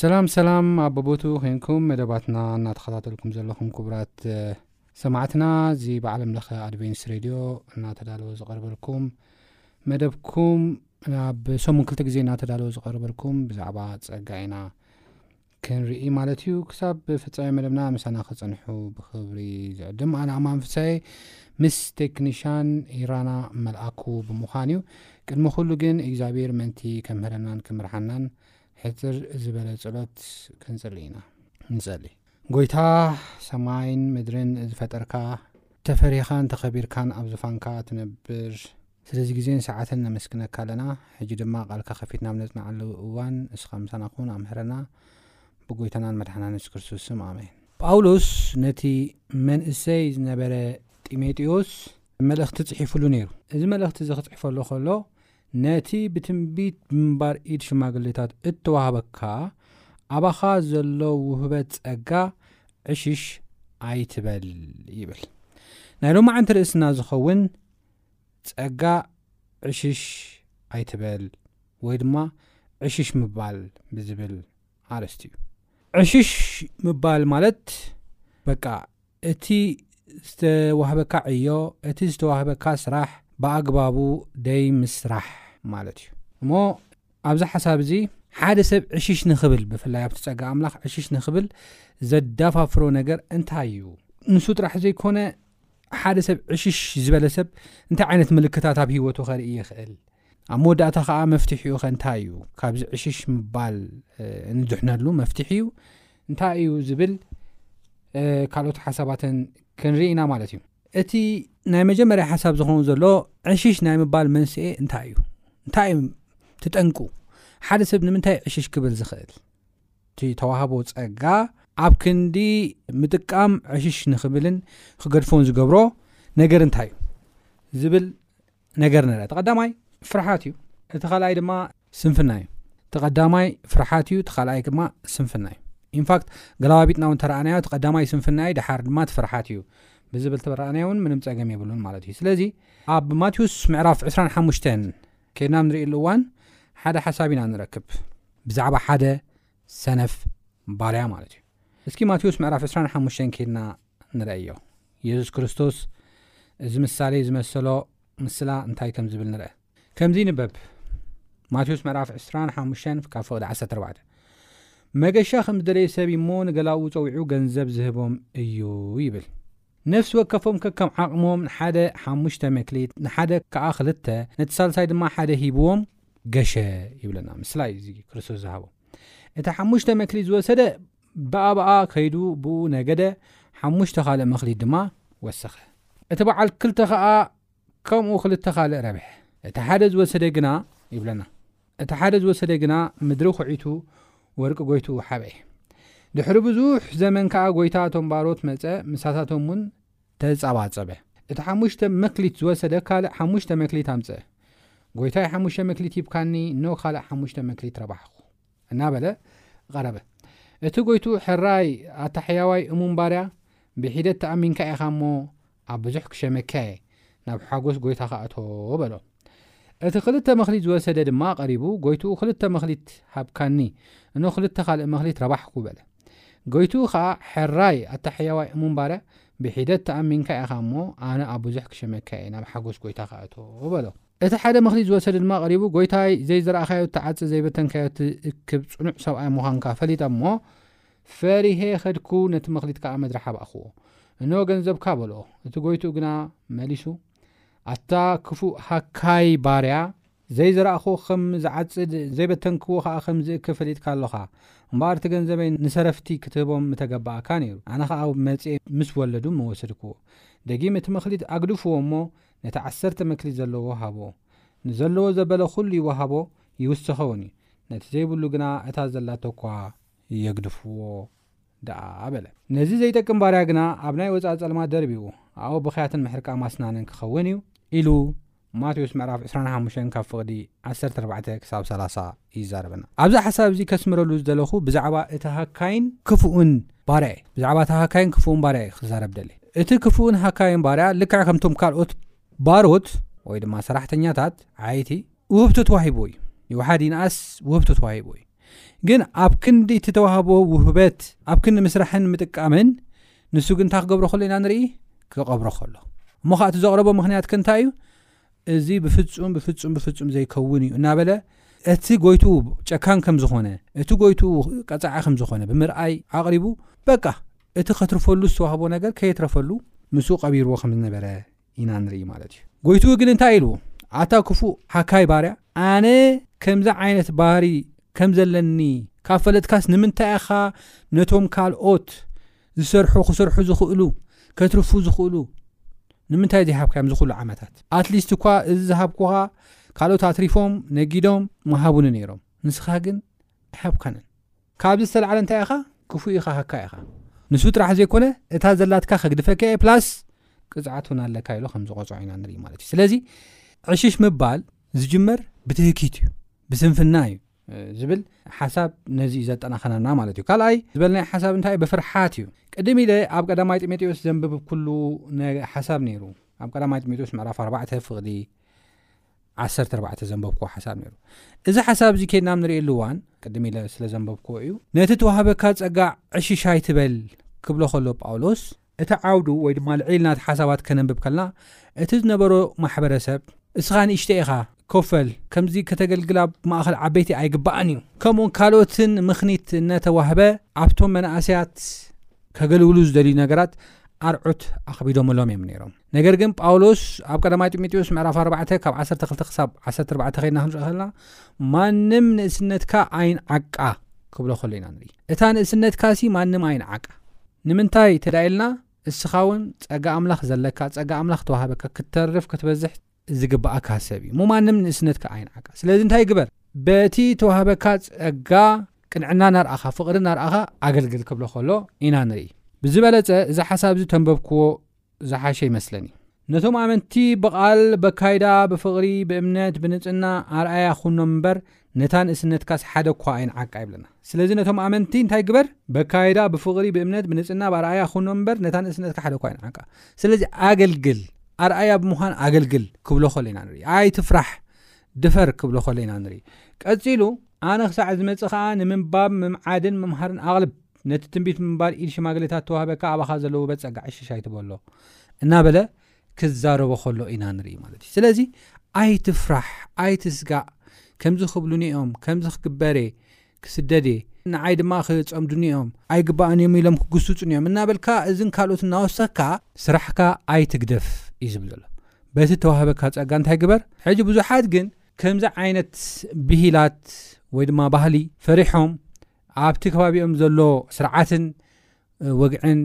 ሰላም ሰላም ኣብ በቦትኡ ዄንኩም መደባትና እናተኸታተልኩም ዘለኹም ክቡራት ሰማዕትና እዚ ብዓለም ለኸ ኣድቨንስ ሬድዮ እናተዳለወ ዝቐርበልኩም መደብኩም ናብ ሰሙን ክልተ ግዜ እናተዳለወ ዝቐርበልኩም ብዛዕባ ጸጋ ኢና ክንርኢ ማለት እዩ ክሳብ ፍፃሜ መደብና ምሳና ክፀንሑ ብክብሪ ዝዕድም ኣነ ኣማን ፍሳኤ ምስ ቴክኒሻን ኢራና መልኣኩ ብምዃን እዩ ቅድሚ ኩሉ ግን እግዚኣብሔር መንቲ ከምህረናን ክምርሓናን ሕጽር ዝበለ ጸሎት ክንጽሊ ኢና ንጸሊ ጎይታ ሰማይን ምድርን ዝፈጠርካ ተፈሪኻን ተኸቢርካን ኣብ ዙፋንካ ትነብር ስለዚ ግዜን ሰዓትን ነመስግነካ ኣለና ሕጂ ድማ ቃልካ ከፊትና ኣብ ነጽናዓሉ እዋን እስኻ ምሳና ኩን ኣምሕረና ብጎይታናን መድሓና ንስ ክርስቶስ ስም ኣሜን ጳውሎስ ነቲ መንእሰይ ዝነበረ ጢሞቴዎስ መልእኽቲ ጽሒፍሉ ነይሩ እዚ መልእኽቲ እዚ ክጽሕፈሉ ከሎ ነቲ ብትንቢት ብምንባር ኢድ ሽማግሌታት እተዋህበካ ኣባኻ ዘሎ ውህበት ጸጋ ዕሽሽ ኣይትበል ይብል። ናይ ሎማዕንቲ ርእስና ዝኸውን ጸጋ ዕሽሽ ኣይትበል ወይ ድማ ዕሽሽ ምባል ብዝብል ኣርእስቲ እዩ። ዕሽሽ ምባል ማለት በቃ እቲ ዝተዋህበካ ዕዮ፣ እቲ ዝተዋህበካ ስራሕ ብኣግባቡ ደይምስራሕ ማለት እዩ። እሞ ኣብዚ ሓሳብ እዚ ሓደ ሰብ ዕሽሽ ንኽብል፣ ብፍላይ ኣብቲ ጸጋ ኣምላኽ ዕሽሽ ንኽብል ዘዳፋፍሮ ነገር እንታይ እዩ? ንሱ ጥራሕ ዘይኮነ ሓደ ሰብ ዕሽሽ ዝበለ ሰብ እንታይ ዓይነት ምልክታት ኣብ ህይወቱ ከርኢ ይኽእል? ኣብ መወዳእታ ከኣ መፍትሒኡ ከ እንታይ እዩ? ካብዚ ዕሽሽ ምባል እንድሕነሉ መፍትሒኡ እንታይ እዩ ዝብል ካልኦት ሓሳባትን ክንርኢ ኢና ማለት እዩ እቲ ናይ መጀመርያ ሓሳብ ዝኸውን ዘሎ ዕሽሽ ናይ ምባል መንስኤ እንታይ እዩ እንታይ እዩ ትጠንቁ ሓደ ሰብ ንምንታይ ዕሽሽ ክብል ዝኽእል እቲ ተዋህቦ ፀጋ ኣብ ክንዲ ምጥቃም ዕሽሽ ንኽብልን ክገድፎን ዝገብሮ ነገር እንታይ እዩ ዝብል ነገር ንርኣ። እቲ ቀዳማይ ፍርሓት እዩ። እቲ ካልኣይ ድማ ስንፍና እዩ። እቲ ቀዳማይ ፍርሓት እዩ፣ እቲ ካልኣይ ድማ ስንፍና እዩ። ኢንፋክት ገላባቢጥና እውን ተረኣናዮ እቲ ቀዳማይ ስንፍና እዩ ደሓር ድማ እቲ ፍርሓት እዩ ብዝብል ተረኣናዮ እውን ምንም ጸገም የብሉን ማለት እዩ። ስለዚ ኣብ ማቴዎስ ምዕራፍ ዕስራን ሓሙሽተን ከድና ኣብ ንርእየሉ እዋን ሓደ ሓሳብ ኢና ንረክብ ብዛዕባ ሓደ ሰነፍ ባርያ ማለት እዩ። እስኪ ማቴዎስ ምዕራፍ ዕስራን ሓሙሽተን ከድና ንርኣዮ። የሱስ ክርስቶስ እዚ ምሳሌ ዝመሰሎ ምስላ እንታይ ከም ዝብል ንርኣ። ከምዚ ይንበብ፣ ማቴዎስ ምዕራፍ ዕስራን ሓሙሽተን ካብ ፍቕዲ ዓሰርተ ኣርባዕተ፣ መገሻ ከም ዝደለየ ሰብ እዩ እሞ፣ ንገላዉኡ ጸዊዑ ገንዘብ ዝህቦም እዩ ይብል። ነፍሲ ወከፎም ከከም ዓቕሞም፣ ንሓደ ሓሙሽተ መክሊት፣ ንሓደ ከኣ ክልተ፣ ነቲ ሳልሳይ ድማ ሓደ ሂብዎም ገሸ ይብለና። ምስላ እዩ እዚ ክርስቶስ ዝሃቦ። እቲ ሓሙሽተ መክሊት ዝወሰደ ብኣባኣ ከይዱ ብኡ ነገደ፣ ሓሙሽተ ካልእ መክሊት ድማ ወሰኸ። እቲ በዓል ክልተ ኸኣ ከምኡ ክልተ ካልእ ረብሐ። እቲ ሓደ ዝወሰደ ግና፣ ይብለና፣ እቲ ሓደ ዝወሰደ ግና ምድሪ ኹዒቱ ወርቂ ጎይትኡ ሓብኤ። ድሕሪ ብዙሕ ዘመን ከኣ ጎይታ እቶም ባሮት መጸ፣ ምሳታቶምውን ተጻባጸበ። እቲ ሓሙሽተ መክሊት ዝወሰደ ካልእ ሓሙሽተ መክሊት ኣምጽአ፣ ጎይታይ ሓሙሽተ መክሊት ሂብካኒ፣ እነሆ ካልእ ሓሙሽተ መክሊት ረባሕኹ። እናበለ ቐረበ። እቲ ጐይትኡ፣ ሕራይ፣ ኣታ ሕያዋይ እሙን ባርያ፣ ብሒደት ተኣሚንካ ኢኻ እሞ፣ ኣብ ብዙሕ ክሸመካ እየ፣ ናብ ሓጐስ ጐይታኻ እቶ፣ በሎ። እቲ ኽልተ መኽሊት ዝወሰደ ድማ ቐሪቡ፣ ጐይትኡ፣ ኽልተ መኽሊት ሃብካኒ፣ እንሆ፣ ኽልተ ኻልእ መኽሊት ረባሕኩ፣ በለ። ጐይትኡ ኸኣ፣ ሕራይ፣ ኣታ ሕያዋይ እሙን ባርያ፣ ብሒደት ተኣሚንካ ኢኻ እሞ፣ ኣነ ኣብ ብዙሕ ክሸመካ እየ፣ ናብ ሓጐስ ጐይታኻ እቶ፣ በሎ። እቲ ሓደ መክሊት ዝወሰደ ድማ ቀሪቡ ጎይታይ ዘይዘራእካዮ እትዓጽ ዘይበተንካዮ እትእክብ ጽኑዕ ሰብኣይ ምዃንካ ፈሊጠ እሞ ፈሪሔ ከድኩ ነቲ መክሊት ከኣ መድረሓ ኣብኣክዎ እንሆ ገንዘብካ በልኦ እቲ ጎይትኡ ግና መሊሱ ኣታ ክፉእ ሃካይ ባርያ ዘይዘራእክዎ ከም ዝዓጽድ ዘይበተንክዎ ከኣ ከም ዝእክብ ፈሊጥካ ኣሎኻ እምበኣር እቲ ገንዘበይ ንሰረፍቲ ክትህቦም ምተገበኣካ ነይሩ ኣነ ከኣ መጽየ ምስ ወለዱ ምወሰድክዎ ደጊም እቲ መክሊት ኣግድፍዎ እሞ ነቲ ዓሰርተ መክሊት ዘለዎ ሃቦ። ንዘለዎ ዘበለ ዅሉ ይወሃቦ ይውሰኸውን እዩ፣ ነቲ ዘይብሉ ግና እታ ዘላቶ እኳ የግድፍዎ ደኣ በለ። ነዚ ዘይጠቅም ባርያ ግና ኣብ ናይ ወጻኢ ጸልማት ደርቢዉ፣ ኣብኡ ብኽያትን ምሕርቃ ማስናንን ኪኸውን እዩ። ኢሉ፣ ማቴዎስ ምዕራፍ ዕስራን ሓሙሽተን ካብ ፍቕዲ ዓሰርተ ኣርባዕተ ክሳብ ሰላሳ። ይዛረበና። ኣብዚ ሓሳብ እዚ ከስምረሉ ዝደለኹ ብዛዕባ እቲ ሃካይን ክፉእን ባርያ እዩ። ብዛዕባ እቲ ሃካይን ክፉእን ባርያ እዩ ክዛረብ ደሊ። እቲ ክፉእን ሃካይን ባርያ ልክዕ ከምቶም ካልኦት ባሮት ወይ ድማ ሰራሕተኛታት ዓይቲ ውህብቶ ተዋሂብዎ እዩ። ይውሓድ ይንኣስ ውህብቶ ተዋሂብዎ እዩ። ግን ኣብ ክንዲ እቲ ተዋህቦ ውህበት ኣብ ክንዲ ምስራሕን ምጥቃምን ንሱ ግን እንታይ ክገብሮ ከሎ ኢና ንርኢ ክቐብሮ ከሎ እሞ ከዓ እቲ ዘቕረቦ ምክንያት ከ እንታይ እዩ እዚ ብፍጹም ብፍጹም ብፍጹም ዘይከውን እዩ እናበለ እቲ ጎይትኡ ጨካን ከም ዝኾነ እቲ ጎይትኡ ቀጻዒ ከም ዝኾነ ብምርኣይ ኣቕሪቡ በቃ እቲ ከትርፈሉ ዝተዋህቦ ነገር ከየትረፈሉ ምስኡ ቀቢርዎ ከም ዝነበረ ኢና ንርኢ ማለት እዩ። ጎይትኡ ግን እንታይ ኢልዎ ኣታ ክፉእ ሓካይ ባርያ ኣነ ከምዚ ዓይነት ባህሪ ከም ዘለኒ ካብ ፈለጥካስ ንምንታይ ኢኻ ነቶም ካልኦት ዝሰርሑ ክሰርሑ ዝኽእሉ ከትርፉ ዝኽእሉ ንምንታይ ዘይሃብካዮም ዝኹሉ ዓመታት ኣትሊስት እኳ እዚ ዝሃብኩኻ ካልኦት ኣትሪፎም ነጊዶም ምሃቡኒ ነይሮም ንስኻ ግን ኣይሃብካንን ካብዚ ዝተላዕለ እንታይ ኢኻ ክፉእ ኢኻ ሃካይ ኢኻ ንሱ ጥራሕ ዘይኮነ እታ ዘላትካ ከግድፈካ እየ ፕላስ ቅፅዓት እውን ኣለካ ኢሉ ከም ዝቆፅዖ ኢና ንርኢ ማለት እዩ ስለዚ ዕሽሽ ምባል ዝጅመር ብትህኪት እዩ ብስንፍና እዩ ዝብል ሓሳብ ነዚ እዩ ዘጠናኸነና ማለት እዩ ካልኣይ ዝበልናይ ሓሳብ እንታይ ብፍርሓት እዩ ቅድም ኢለ ኣብ ቀዳማይ ጢሞቴዎስ ዘንብብ ኩሉ ሓሳብ ነይሩ ኣብ ቀዳማይ ጢሞቴዎስ ምዕራፍ 4 ፍቕዲ 14 ዘንበብክዎ ሓሳብ ነይሩ እዚ ሓሳብ እዚ ከድና ንርእሉ እዋን ቅድም ኢለ ስለ ዘንበብክዎ እዩ ነቲ ተዋህበካ ፀጋ ዕሽሻይ ትበል ክብሎ ከሎ ጳውሎስ እቲ ዓውዱ ወይ ድማ ልዒልና እቲ ሓሳባት ከነንብብ ከለና እቲ ዝነበሮ ማሕበረሰብ እስኻ ንእሽተይ ኢኻ ኮፈል ከምዚ ከተገልግል ኣብ ማእኸል ዓበይቲ ኣይግባእን እዩ ከምኡውን ካልኦትን ምኽኒት እናተዋህበ ኣብቶም መናእሰያት ከገልግሉ ዝደልዩ ነገራት ኣርዑት ኣኽቢዶምሎም እዮም ነይሮም። ነገር ግን ጳውሎስ ኣብ ቀዳማይ ጢሞቴዎስ ምዕራፍ ኣርባዕተ ካብ ዓሰርተ ክልተ ክሳብ ዓሰርተ ኣርባዕተ ከድና ክንርኢ ከለና ማንም ንእስነትካ ኣይንዓቃ ክብሎ ከሎ ኢና ንርኢ እታ ንእስነትካ ሲ ማንም ኣይንዓቃ ንምንታይ ተዳኢልና እስኻ እውን ጸጋ ኣምላኽ ዘለካ ጸጋ ኣምላኽ ተዋህበካ ክትተርፍ ክትበዝሕ ዝግብኣካ ሰብ እዩ እሞ ማንም ንእስነትካ ኣይንዓቃ ስለዚ እንታይ ግበር በቲ ተዋህበካ ጸጋ ቅንዕና ናርኣኻ ፍቕሪ ናርኣኻ ኣገልግል ክብሎ ከሎ ኢና ንርኢ ብዝበለጸ እዚ ሓሳብ እዚ ተንበብክዎ ዝሓሸ ይመስለኒ። ነቶም ኣመንቲ ብቓል፣ በካይዳ፣ ብፍቕሪ፣ ብእምነት፣ ብንጽና ኣርኣያ ኩኖም እምበር ነታ ንእስነትካስ ሓደ እኳ ኣይንዓቃ ይብለና። ስለዚ ነቶም ኣመንቲ እንታይ ግበር? በካይዳ፣ ብፍቕሪ፣ ብእምነት፣ ብንጽና ኣርኣያ ኩኖም እምበር ነታ ንእስነትካ ሓደ እኳ ኣይንዓቃ። ስለዚ ኣገልግል፣ ኣርኣያ ብምዃን ኣገልግል ክብሎ ከሎ ኢና ንርኢ። ኣይትፍራሕ፣ ድፈር ክብሎ ከሎ ኢና ንርኢ። ቀጺሉ ኣነ ክሳዕ ዝመጽእ ከኣ ንምንባብ፣ ምምዓድን ምምሃርን ኣቕልብ። ነቲ ትንቢት ምንባር ኢድ ሽማግሌታት ተዋህበካ ኣባኻ ዘሎ ውበት ጸጋ ዕሽሽ ኣይትበሎ እናበለ ክዛረቦ ከሎ ኢና ንርኢ ማለት እዩ ስለዚ ኣይትፍራሕ ኣይትስጋእ ከምዚ ክብሉኒ እዮም ከምዚ ክግበር እየ ክስደድ እየ ንዓይ ድማ ክጸምዱኒ እዮም ኣይግባእን እዮም ኢሎም ክግስጹኒ እዮም እናበልካ እዝን ካልኦት እናወሰካ ስራሕካ ኣይትግደፍ እዩ ዝብል ዘሎ በቲ ተዋህበካ ጸጋ እንታይ ግበር ሕጂ ብዙሓት ግን ከምዚ ዓይነት ብሂላት ወይ ድማ ባህሊ ፈሪሖም ኣብቲ ከባቢኦም ዘሎ ስርዓትን ወግዕን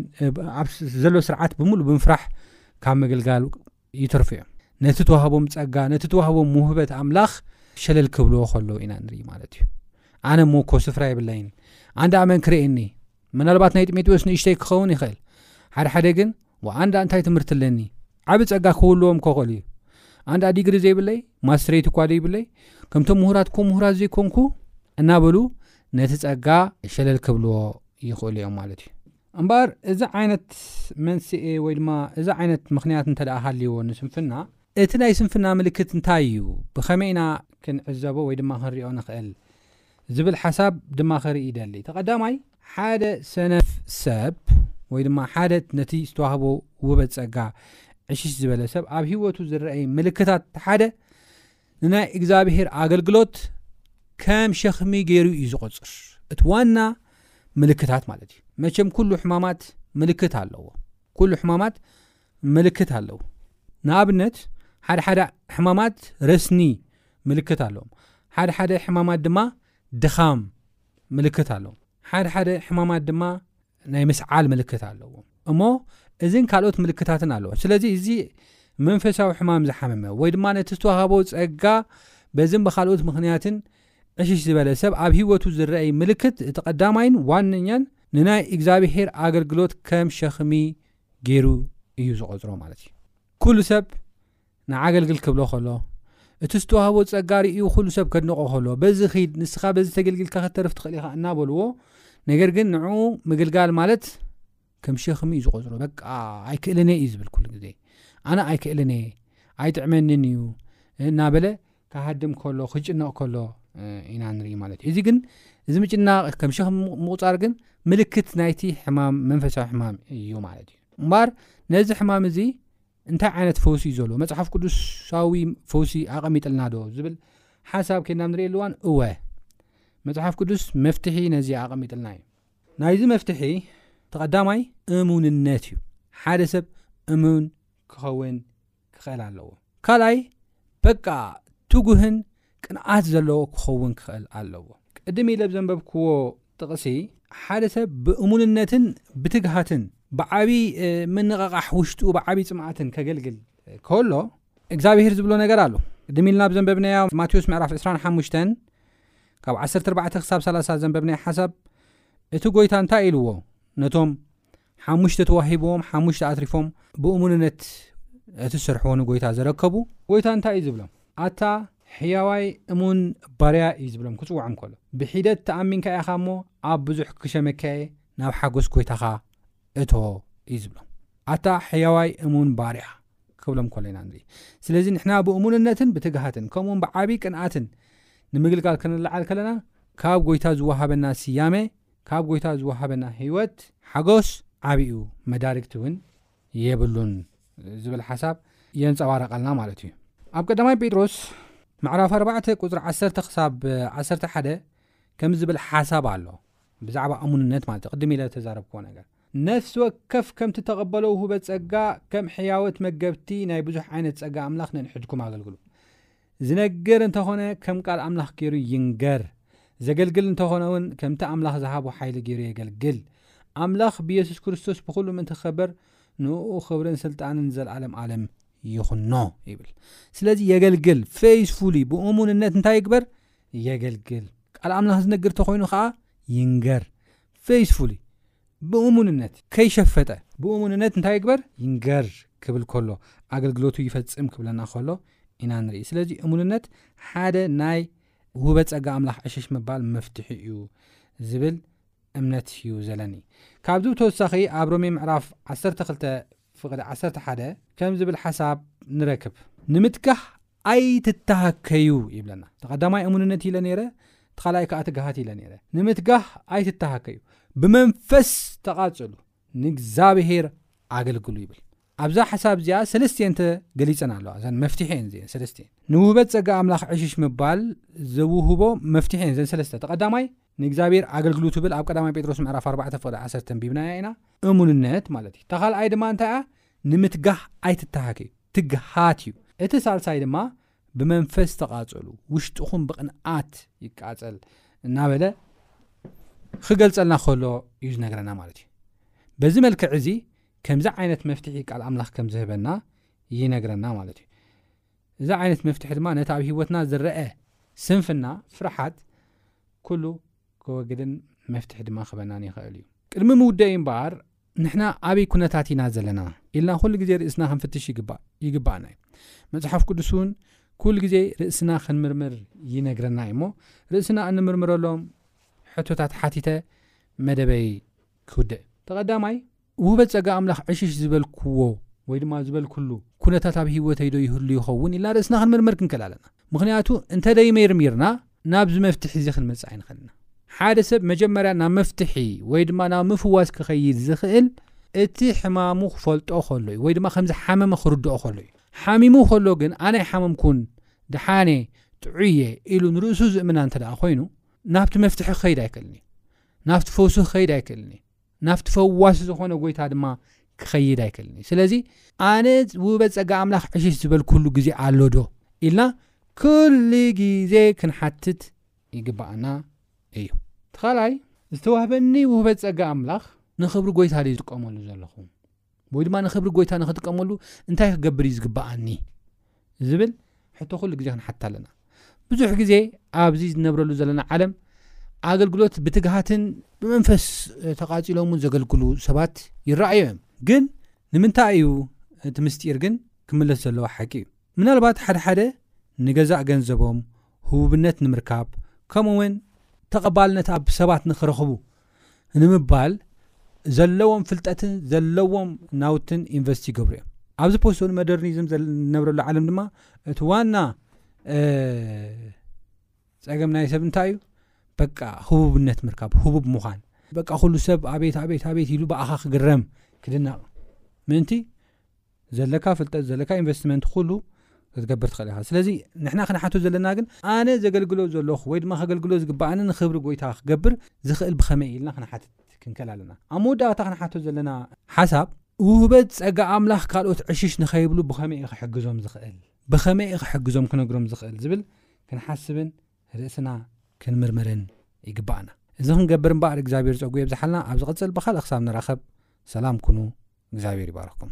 ዘሎ ስርዓት ብምሉእ ብምፍራሕ ካብ ምግልጋል ይተርፉ እዮም። ነቲ ተዋህቦም ጸጋ ነቲ ተዋህቦም ውህበት ኣምላኽ ሸለል ክብልዎ ከለዉ ኢና ንርኢ ማለት እዩ። ኣነ እሞ እኮ ስፍራ የብለይን ኣንዳ ኣመን ክርእየኒ ምናልባት ናይ ጢሞቴዎስ ንእሽተይ ክኸውን ይኽእል ሓደሓደ ግን ወኣንዳ እንታይ ትምህርቲ ኣለኒ ዓቢ ጸጋ ክህልዎም እኮ ክእል እዩ ኣንዳ ዲግሪ ዘይብለይ ማስትሬት እኳ ደይብለይ ከምቶም ምሁራት እኮ ምሁራት ዘይኮንኩ እናበሉ ነቲ ጸጋ ሸለል ክብልዎ ይኽእሉ እዮም ማለት እዩ እምበኣር እዚ ዓይነት መንስኤ ወይ ድማ እዚ ዓይነት ምኽንያት እንተ ደኣ ሃልይዎ ንስንፍና እቲ ናይ ስንፍና ምልክት እንታይ እዩ ብኸመይ ኢና ክንዕዘቦ ወይ ድማ ክንሪኦ ንኽእል ዝብል ሓሳብ ድማ ክርኢ ይደሊ እቲ ቀዳማይ ሓደ ሰነፍ ሰብ ወይ ድማ ሓደ ነቲ ዝተዋህቦ ውበ ጸጋ ዕሽሽ ዝበለ ሰብ ኣብ ህይወቱ ዝረኣይ ምልክታት እቲ ሓደ ንናይ እግዚኣብሄር ኣገልግሎት ከም ሸኽሚ ገይሩ እዩ ዝቖጽር እቲ ዋና ምልክታት ማለት እዩ መቸም ኩሉ ሕማማት ምልክት ኣለዎ ኩሉ ሕማማት ምልክት ኣለዎ ንኣብነት ሓደ ሓደ ሕማማት ረስኒ ምልክት ኣለዎም ሓደ ሓደ ሕማማት ድማ ድኻም ምልክት ኣለዎም። ሓደ ሓደ ሕማማት ድማ ናይ ምስዓል ምልክት ኣለዎም እሞ እዚን ካልኦት ምልክታትን ኣለዎ። ስለዚ እዚ መንፈሳዊ ሕማም ዝሓመመ ወይ ድማ ነቲ ዝተዋሃቦ ጸጋ በዝን ብካልኦት ምክንያትን ዕሽሽ ዝበለ ሰብ ኣብ ህይወቱ ዝረኣይ ምልክት እቲ ቀዳማይን ዋነኛን ንናይ እግዚኣብሄር ኣገልግሎት ከም ሸክሚ ገይሩ እዩ ዝቆጽሮ ማለት እዩ። ኩሉ ሰብ ንዓገልግል ክብሎ ከሎ እቲ ዝተዋህቦ ጸጋ ርእዩ ኩሉ ሰብ ከድንቆ ከሎ በዚ ኺድ ንስኻ በዚ ተገልጊልካ ከተርፍ ትኽእል ኢኻ እናበልዎ ነገር ግን ንዑ ምግልጋል ማለት ከም ሸኽሚ እዩ ዝቆጽሮ በቃ ኣይክእልን እዩ ዝብል ኩሉ ግዜ ኣነ ኣይክእልን እየ ኣይጥዕመንን እዩ እናበለ ክሃድም ከሎ ክጭነቕ ከሎ ኢና ንርኢ ማለት እዩ እዚ ግን እዚ ምጭናቕ ከም ሸኽ ምቑፃር ግን ምልክት ናይቲ ሕማም መንፈሳዊ ሕማም እዩ ማለት እዩ እምበር ነዚ ሕማም እዚ እንታይ ዓይነት ፈውሲ እዩ ዘሎ? መጽሓፍ ቅዱሳዊ ፈውሲ ኣቐሚጥልና ዶ? ዝብል ሓሳብ ኬድና ኣብ ንርእየሉ እዋን እወ መጽሓፍ ቅዱስ መፍትሒ ነዚ ኣቐሚጥልና እዩ። ናይዚ መፍትሒ እቲ ቀዳማይ እሙንነት እዩ። ሓደ ሰብ እሙን ክኸውን ክኽእል ኣለዎ። ካልኣይ በቃ ትጉህን ቅንኣት ዘለዎ ክኸውን ክኸእል ኣለዎ። ቅድም ኢለ ብዘንበብክዎ ጥቕሲ ሓደ ሰብ ብእሙንነትን ብትግሃትን ብዓቢ ምንቕቓሕ ውሽጡ ብዓቢ ጽምኣትን ከገልግል ከሎ እግዝኣብሄር ዝብሎ ነገር ኣሎ። ቅድም ኢልና ብዘንበብናዮ ማቴዎስ ምዕራፍ ዕስራን ሓሙሽተን ካብ ዓሰርተ ኣርባዕተ ክሳብ ሰላሳ ዘንበብናዮ ሓሳብ እቲ ጎይታ እንታይ ኢልዎ ነቶም ሓሙሽተ ተዋሂብዎም ሓሙሽተ ኣትሪፎም ብእሙንነት እቲ ዝሰርሕዎ ንጎይታ ዘረከቡ ጎይታ እንታይ እዩ ዝብሎም ኣታ ሕያዋይ እሙን ባርያ እዩ ዝብሎም ክጽውዖም ከሎ ብሒደት ተኣሚንካ ኢኻ እሞ ኣብ ብዙሕ ክሸመካ እየ ናብ ሓጎስ ጎይታኻ እቶ እዩ ዝብሎም ኣታ ሕያዋይ እሙን ባርያ ክብሎም ከሎ ኢና ንርኢ ስለዚ ንሕና ብእሙንነትን ብትግሃትን ከምኡውን ብዓብዪ ቅንኣትን ንምግልጋል ክንለዓል ከለና ካብ ጎይታ ዝወሃበና ስያመ ካብ ጎይታ ዝወሃበና ሕይወት ሓጎስ ዓቢ'ዩ መዳርግቲ ውን የብሉን ዝብል ሓሳብ የንጸባርቐልና ማለት እዩ። ኣብ ቀዳማይ ጴጥሮስ ምዕራፍ ኣርባዕተ ቁጽሪ ዓሰርተ ክሳብ ዓሰርተ ሓደ ከምዚ ዝብል ሓሳብ ኣሎ ብዛዕባ እሙንነት ማለት እዩ ቅድም ኢለ ዝተዛረብክዎ ነገር ነፍሲ ወከፍ ከምቲ ተቐበሎ ውህበት ጸጋ ከም ሕያዎት መገብቲ ናይ ብዙሕ ዓይነት ጸጋ ኣምላኽ ነንሕድኩም ኣገልግሉ ዝነግር እንተ ዀነ፣ ከም ቃል ኣምላኽ ገይሩ ይንገር። ዘገልግል እንተ ዀነ እውን፣ ከምቲ ኣምላኽ ዝሃቦ ሓይሊ ገይሩ የገልግል። ኣምላኽ ብየሱስ ክርስቶስ ብዅሉ ምእንቲ ኪኸበር፣ ንእኡ ኽብርን ስልጣንን ንዘለኣለም ኣለም ይኹኖ ይብል። ስለዚ የገልግል፣ Faithfully፣ ብእሙንነት እንታይ ይግበር? የገልግል። ቃል ኣምላኽ ዝነግር እንተ ዀይኑ ኸኣ ይንገር፣ Faithfully። ብእሙንነት ከይሸፈጠ ብእሙንነት እንታይ ይግበር ይንገር ክብል ከሎ ኣገልግሎቱ ይፈጽም ክብለና ከሎ ኢና ንርኢ ስለዚ እሙንነት ሓደ ናይ ውህበ ጸጋ ኣምላኽ ዕሽሽ ምባል መፍትሒ እዩ ዝብል እምነት እዩ ዘለኒ ካብዚ ብተወሳኺ ኣብ ሮሜ ምዕራፍ 12 ፍቕድ ዓሰርተ ሓደ ከም ዝብል ሓሳብ ንረክብ። ንምትካህ ኣይትተሃከዩ ይብለና። እቲ ቀዳማይ እሙንነት ኢለ ነይረ፣ እቲ ካልኣይ ከኣ ትግሃት ኢለ ነይረ። ንምትካህ ኣይትተሃከዩ፣ ብመንፈስ ተቓጸሉ፣ ንእግዚኣብሄር ኣገልግሉ ይብል። ኣብዛ ሓሳብ እዚኣ ሰለስቲኤን ተገሊጸን ኣለዋ፣ እዘን መፍትሒ እየን እዚኤን ሰለስቲኤን። ንውህበት ጸጋ ኣምላኽ ዕሽሽ ምባል ዘውህቦ መፍትሒ እየን እዘን ሰለስተ። እቲ ቀዳማይ ንእግዚኣብሔር ኣገልግሉ ትብል ኣብ ቀዳማይ ጴጥሮስ ምዕራፍ ኣርባዕተ ፍቕዲ ዓሰርተ ኣንቢብናያ ኢና። እሙንነት ማለት እዩ። እታ ካልኣይ ድማ እንታይ እያ? ንምትጋህ ኣይትተሃክ እዩ። ትግሃት እዩ። እቲ ሳልሳይ ድማ ብመንፈስ ተቓጸሉ፣ ውሽጥኹም ብቕንኣት ይቃጸል እናበለ ኽገልጸልና ከሎ እዩ ዝነግረና ማለት እዩ። በዚ መልክዕ እዚ ከምዚ ዓይነት መፍትሒ ቃል ኣምላኽ ከም ዝህበና ይነግረና ማለት እዩ። እዚ ዓይነት መፍትሒ ድማ ነቲ ኣብ ህይወትና ዝረኣ ስንፍና፣ ፍርሓት፣ ኩሉ ከወግድን መፍትሒ ድማ ክህበናን ይኸእል እዩ። ቅድሚ ምውደኢይ እምበኣር ንሕና ኣበይ ኩነታት ኢና ዘለና ኢልና ኩሉ ግዜ ርእስና ክንፍትሽ ይግባእ ይግባእና እዩ። መጽሓፍ ቅዱስ እውን ኩሉ ግዜ ርእስና ክንምርምር ይነግረና እዩ እሞ ርእስና እንምርምረሎም ሕቶታት ሓቲተ መደበይ ክውድእ። ተቐዳማይ ውህበት ጸጋ ኣምላኽ ዕሽሽ ዝበልክዎ ወይ ድማ ዝበልክሉ ኩነታት ኣብ ህይወተይዶ ይህሉ ይኸውን ኢልና ርእስና ክንምርምር ክንክእል ኣለና። ምኽንያቱ እንተ ደይሜርሚርና ናብዚ መፍትሒ እዚ ክንመጽእ ኣይንኽእልና። ሓደ ሰብ መጀመርያ ናብ መፍትሒ ወይ ድማ ናብ ምፍዋስ ክኸይድ ዝኽእል እቲ ሕማሙ ክፈልጦ ከሎ እዩ ወይ ድማ ከም ዝሓመመ ክርድኦ ከሎ እዩ። ሓሚሙ ከሎ ግን ኣነ ኣይሓመምኩን፣ ደሓንየ፣ ጥዑይየ ኢሉ ንርእሱ ዝእምና እንተ ደኣ ኮይኑ ናብቲ መፍትሒ ክኸይድ ኣይክእልን እዩ። ናብቲ ፈውሲ ክኸይድ ኣይክእልን እዩ። ናብቲ ፈዋሲ ዝኾነ ጎይታ ድማ ክኸይድ ኣይክእልን እዩ ስለዚ ኣነ ውበ ጸጋ ኣምላኽ ዕሽሽ ዝበልኩሉ ግዜ ኣሎ ዶ ኢልና ኩሉ ግዜ ክንሓትት ይግባኣና እዩ ተኻልኣይ ዝተዋህበኒ ውህበት ጸጋ ኣምላኽ ንኽብሪ ጎይታ ድዩ ዝጥቀመሉ ዘለኹ ወይ ድማ ንክብሪ ጎይታ ንክጥቀመሉ እንታይ ክገብር እዩ ዝግብኣኒ ዝብል ሕቶ ኩሉ ግዜ ክንሓትት ኣለና ብዙሕ ግዜ ኣብዚ ዝነብረሉ ዘለና ዓለም ኣገልግሎት ብትግሃትን ብመንፈስ ተቓፂሎምን ዘገልግሉ ሰባት ይረኣዩ እዮም ግን ንምንታይ እዩ እቲ ምስጢር ግን ክምለስ ዘለዎ ሓቂ እዩ ምናልባት ሓደሓደ ንገዛእ ገንዘቦም ህቡብነት ንምርካብ ከምኡ እውን ተቐባልነት ኣብ ሰባት ንክረኽቡ ንምባል ዘለዎም ፍልጠትን ዘለዎም ናውትን ኢንቨስት ይገብሩ እዮም ኣብዚ ፖስት ን መደርኒዝም ዝነብረሉ ዓለም ድማ እቲ ዋና ፀገም ናይ ሰብ እንታይ እዩ በቃ ህቡብነት ምርካብ ህቡብ ምዃን በቃ ኩሉ ሰብ ኣቤት ኣቤት ኣቤት ኢሉ ብኣኻ ክግረም ክድነቕ ምእንቲ ዘለካ ፍልጠት ዘለካ ኢንቨስትመንት ኩሉ ክትገብር ትኽእል ኢኻ ስለዚ ንሕና ክንሓቶ ዘለና ግን ኣነ ዘገልግሎ ዘለኹ ወይ ድማ ከገልግሎ ዝግብኣኒ ንኽብሪ ጎይታ ክገብር ዝኽእል ብኸመይ እዩ ኢልና ክንሓትት ክንከል ኣለና ኣብ መወዳእታ ክንሓቶ ዘለና ሓሳብ ውህበት ጸጋ ኣምላኽ ካልኦት ዕሽሽ ንኸይብሉ ብኸመይ እዩ ክሕግዞም ዝኽእል ብኸመይ እዩ ክሕግዞም ክነግሮም ዝኽእል ዝብል ክንሓስብን ርእስና ክንምርምርን ይግበኣና እዚ ክንገብር እምበኣር እግዚኣብሔር ጸጉኡ የብዝሓልና ኣብ ዝቕጽል ብኻልእ ክሳብ ንራኸብ ሰላም ኩኑ እግዚኣብሔር ይባርኽኩም